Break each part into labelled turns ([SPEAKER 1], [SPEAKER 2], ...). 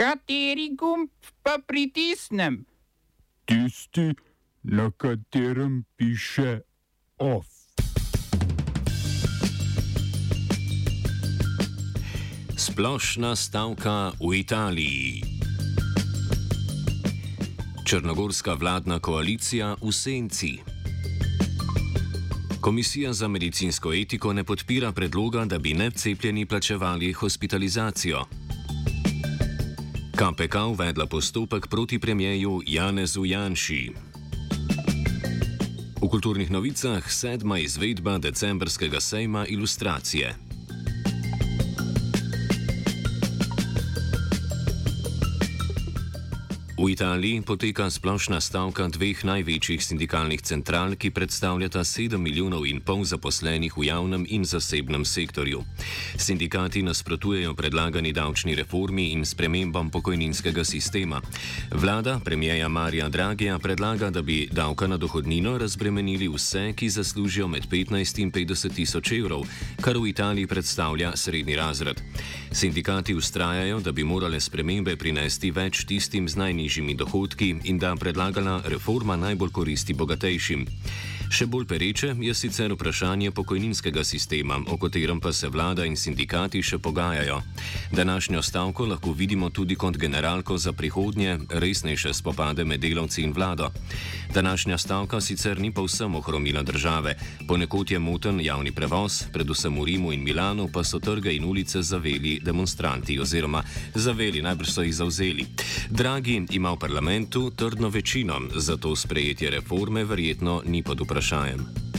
[SPEAKER 1] Kateri gumb pa pritisnem?
[SPEAKER 2] Tisti, na katerem piše OF.
[SPEAKER 3] Splošna stavka v Italiji. Črnogorska vladna koalicija v senci. Komisija za medicinsko etiko ne podpira predloga, da bi necepljeni plačevali hospitalizacijo. KPK uvedla postopek proti premijeju Janezu Janši. V kulturnih novicah sedma izvedba decembrskega sejma ilustracije. V Italiji poteka splošna stavka dveh največjih sindikalnih central, ki predstavljata 7 milijonov in pol zaposlenih v javnem in zasebnem sektorju. Sindikati nasprotujejo predlagani davčni reformi in spremembam pokojninskega sistema. Vlada premijeja Marija Dragija predlaga, da bi davka na dohodnino razbremenili vse, ki zaslužijo med 15 in 50 tisoč evrov, kar v Italiji predstavlja srednji razred. Sindikati ustrajajo, da bi morale spremembe prinesti več tistim z najnižjimi nižjimi dohodki in da predlagana reforma najbolj koristi bogatejšim. Še bolj pereče je sicer vprašanje pokojninskega sistema, o katerem pa se vlada in sindikati še pogajajo. Današnjo stavko lahko vidimo tudi kot generalko za prihodnje, resnejše spopade med delavci in vlado. Današnja stavka sicer ni povsem ohromila države, ponekod je moten javni prevoz, predvsem v Rimu in Milanu pa so trge in ulice zaveli demonstranti oziroma zaveli, najbrž so jih zauzeli. Dragi ima v parlamentu trdno večino, zato sprejetje reforme verjetno ni pod vprašanjem vprašanjem.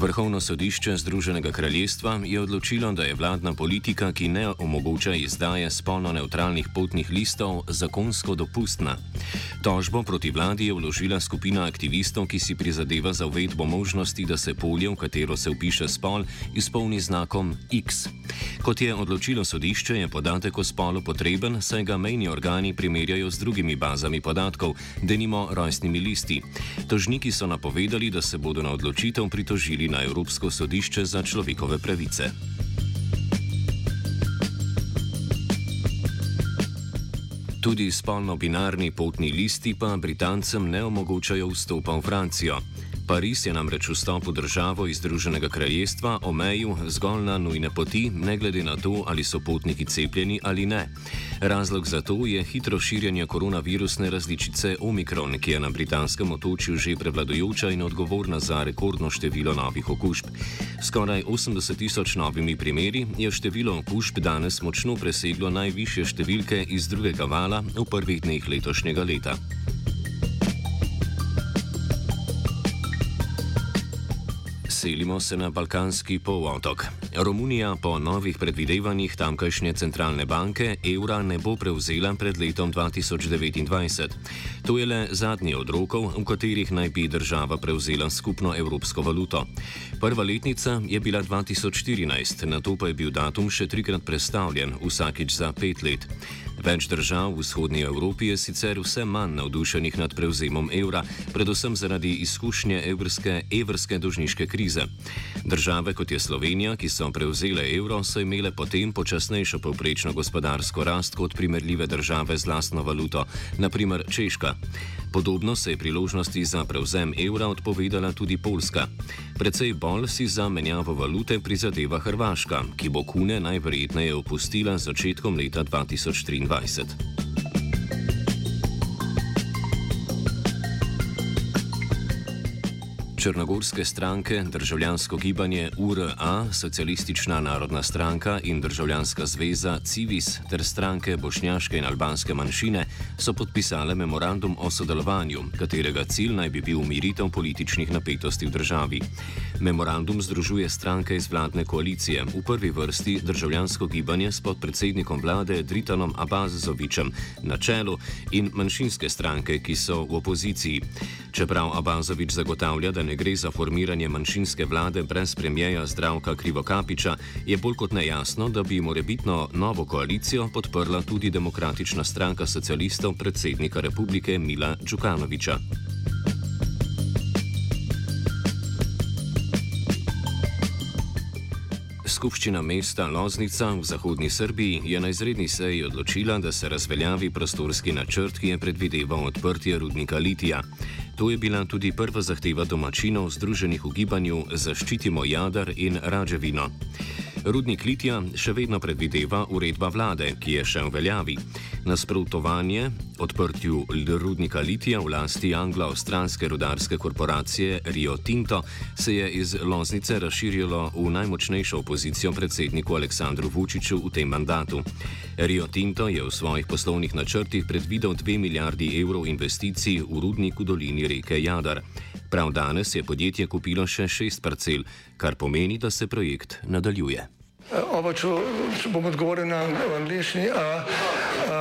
[SPEAKER 3] Vrhovno sodišče Združenega kraljestva je odločilo, da je vladna politika, ki ne omogoča izdaje spolno neutralnih potnih listov, zakonsko dopustna. Tožbo proti vladi je vložila skupina aktivistov, ki si prizadeva za uvedbo možnosti, da se polje, v katero se upiše spol, izpolni znakom X. Kot je odločilo sodišče, je podatek o spolu potreben, saj ga mejni organi primerjajo z drugimi bazami podatkov, denimo rojstnimi listi. Tožniki so napovedali, da se bodo na odločitev pritožili na Evropsko sodišče za človekove pravice. Tudi spolno-binarni potni listi pa Britancem ne omogočajo vstopa v Francijo. Pariz je namreč vstop v državo iz Združenega kraljestva omejil zgolj na nujne poti, ne glede na to, ali so potniki cepljeni ali ne. Razlog za to je hitro širjenje koronavirusne različice Omikron, ki je na britanskem otočju že prevladujoča in odgovorna za rekordno število novih okužb. Skoraj 80 tisoč novimi primeri je število okužb danes močno preseglo najviše številke iz drugega vala v prvih dneh letošnjega leta. Selimo se na Balkanski polotok. Romunija po novih predvidevanjih tamkajšnje centralne banke evra ne bo prevzela pred letom 2029. To je le zadnji od rokov, v katerih naj bi država prevzela skupno evropsko valuto. Prva letnica je bila 2014, na to pa je bil datum še trikrat prestavljen, vsakič za pet let. Več držav v vzhodnji Evropi je sicer vse manj navdušenih nad prevzemom evra, predvsem zaradi izkušnje evrske, evrske dožniške krize. Države kot je Slovenija, ki so prevzele evro, so imele potem počasnejšo povprečno gospodarsko rast kot primerljive države z lastno valuto, naprimer Češka. Podobno se je priložnosti za prevzem evra odpovedala tudi Poljska. Predvsej bolj si za menjavo valute prizadeva Hrvaška, ki bo kune najverjetneje opustila z začetkom leta 2023. device. Črnogorske stranke, državljansko gibanje URA, Socialistična narodna stranka in državljanska zveza Civis ter stranke bošnjaške in albanske manjšine so podpisale memorandum o sodelovanju, katerega cilj naj bi bil umiritev političnih napetosti v državi. Memorandum združuje stranke iz vladne koalicije, v prvi vrsti državljansko gibanje s podpredsednikom vlade Dritanom Abazovičem na čelu in manjšinske stranke, ki so v opoziciji. Čeprav Abazovič zagotavlja, da ne gre za formiranje manjšinske vlade brez premijeja Zdravka Krivokapiča, je bolj kot nejasno, da bi morebitno novo koalicijo podprla tudi demokratična stranka socialistov predsednika republike Mila Džukanoviča. Skupščina mesta Loznica v zahodnji Srbiji je na izredni seji odločila, da se razveljavi prostorski načrt, ki je predvideval odprtje rudnika Litija. To je bila tudi prva zahteva domačinov združenih v gibanju Zaščitimo Jadar in Rađevino. Rudnik litija še vedno predvideva uredba vlade, ki je še v veljavi. Nasprotovanje odprtju rudnika litija v lasti anglo-avstralske rudarske korporacije Rio Tinto se je iz Loznice razširilo v najmočnejšo opozicijo predsedniku Aleksandru Vučiću v tem mandatu. Rio Tinto je v svojih poslovnih načrtih predvidel 2 milijardi evrov investicij v rudnik v dolini reke Jadar. Prav danes je podjetje kupilo še šest parcel, kar pomeni, da se projekt nadaljuje.
[SPEAKER 4] Oba, če, če bom odgovoril na angliški.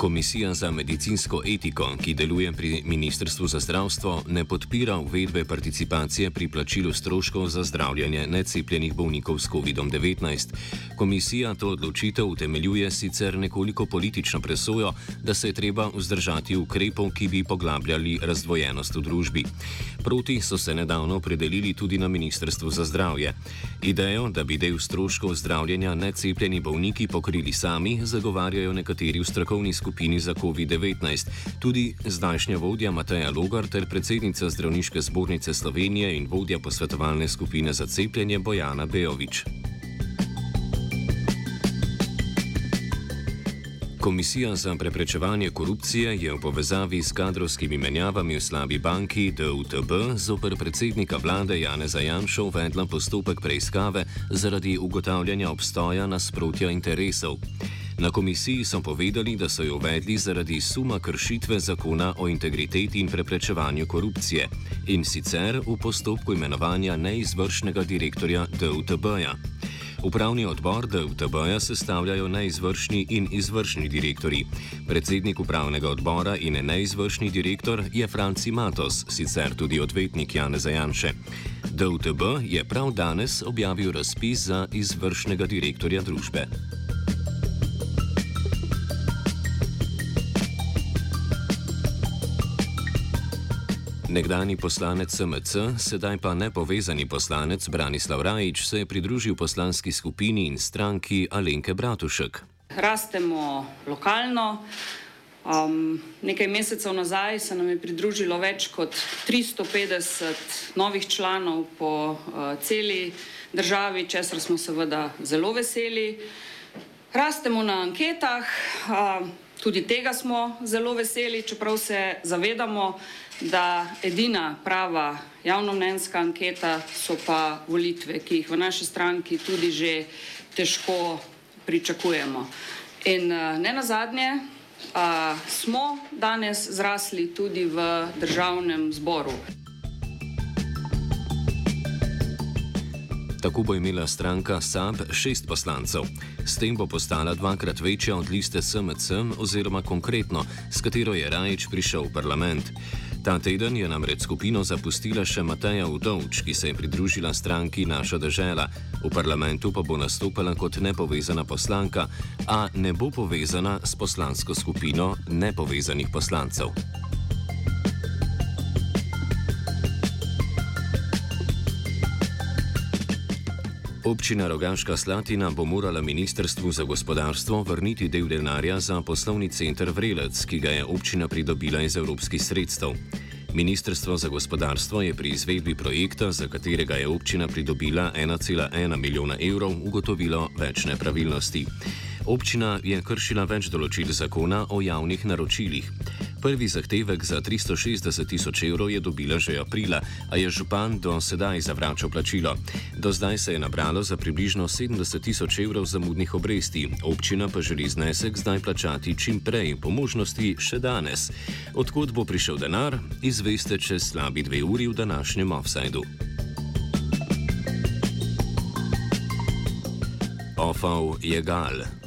[SPEAKER 3] Komisija za medicinsko etiko, ki deluje pri Ministrstvu za zdravstvo, ne podpira uvedbe participacije pri plačilu stroškov za zdravljanje necepljenih bolnikov s COVID-19. Komisija to odločitev utemeljuje sicer nekoliko politično presojo, da se je treba vzdržati ukrepov, ki bi poglabljali razdvojenost v družbi. Proti so se nedavno opredelili tudi na Ministrstvu za zdravje. Idejo, da bi del stroškov zdravljenja necepljeni bolniki pokrili sami, zagovarjajo nekateri v strokovni skupini skupini za COVID-19. Tudi zdajšnja vodja Mateja Logar ter predsednica Zdravniške zbornice Slovenije in vodja posvetovalne skupine za cepljenje Bojana Bejovič. Komisija za preprečevanje korupcije je v povezavi s kadrovskimi menjavami v slabi banki DUTB zoper predsednika vlade Jane Zajanša uvedla postopek preiskave zaradi ugotavljanja obstoja nasprotja interesov. Na komisiji so povedali, da so jo uvedli zaradi suma kršitve zakona o integriteti in preprečevanju korupcije in sicer v postopku imenovanja neizvršnega direktorja DUTB-ja. Upravni odbor DUTB-ja sestavljajo neizvršni in izvršni direktori. Predsednik upravnega odbora in neizvršni direktor je Franci Matos, sicer tudi odvetnik Jane Zajanše. DUTB je prav danes objavil razpis za izvršnega direktorja družbe. Nekdani poslanec SMC, sedaj pa nepovezani poslanec Branislav Rajič, se je pridružil poslanski skupini in stranki Alenke Bratušek.
[SPEAKER 5] Rastemo lokalno. Um, nekaj mesecev nazaj se nam je pridružilo več kot 350 novih članov po uh, celi državi, česar smo seveda zelo veseli. Rastemo na anketah, uh, tudi tega smo zelo veseli, čeprav se zavedamo, da edina prava javnomnenjska anketa so pa volitve, ki jih v naši stranki tudi že težko pričakujemo. In eh, ne nazadnje, smo danes zrasli tudi v državnem zboru.
[SPEAKER 3] Tako bo imela stranka SAB šest poslancev. S tem bo postala dvakrat večja od liste SMC oziroma konkretno, s katero je Rajič prišel v parlament. Ta teden je namreč skupino zapustila še Mateja Udovč, ki se je pridružila stranki Naša država. V parlamentu pa bo nastopila kot nepovezana poslanka, a ne bo povezana s poslansko skupino nepovezanih poslancev. Občina Rogaška Slatina bo morala Ministrstvu za gospodarstvo vrniti del denarja za poslovni center Vrelec, ki ga je občina pridobila iz evropskih sredstev. Ministrstvo za gospodarstvo je pri izvedbi projekta, za katerega je občina pridobila 1,1 milijona evrov, ugotovilo več nepravilnosti. Občina je kršila več določil zakona o javnih naročilih. Prvi zahtevek za 360 tisoč evrov je dobila že aprila, a je župan do sedaj zavračal plačilo. Do zdaj se je nabralo za približno 70 tisoč evrov zamudnih obresti, občina pa želi znesek zdaj plačati čim prej, po možnosti še danes. Odkud bo prišel denar, izveste čez slabi dve uri v današnjem offsajdu. Ofal je gal.